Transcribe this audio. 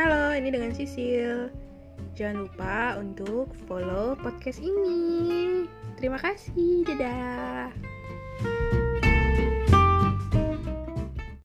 halo, ini dengan Sisil. Jangan lupa untuk follow podcast ini. Terima kasih, dadah.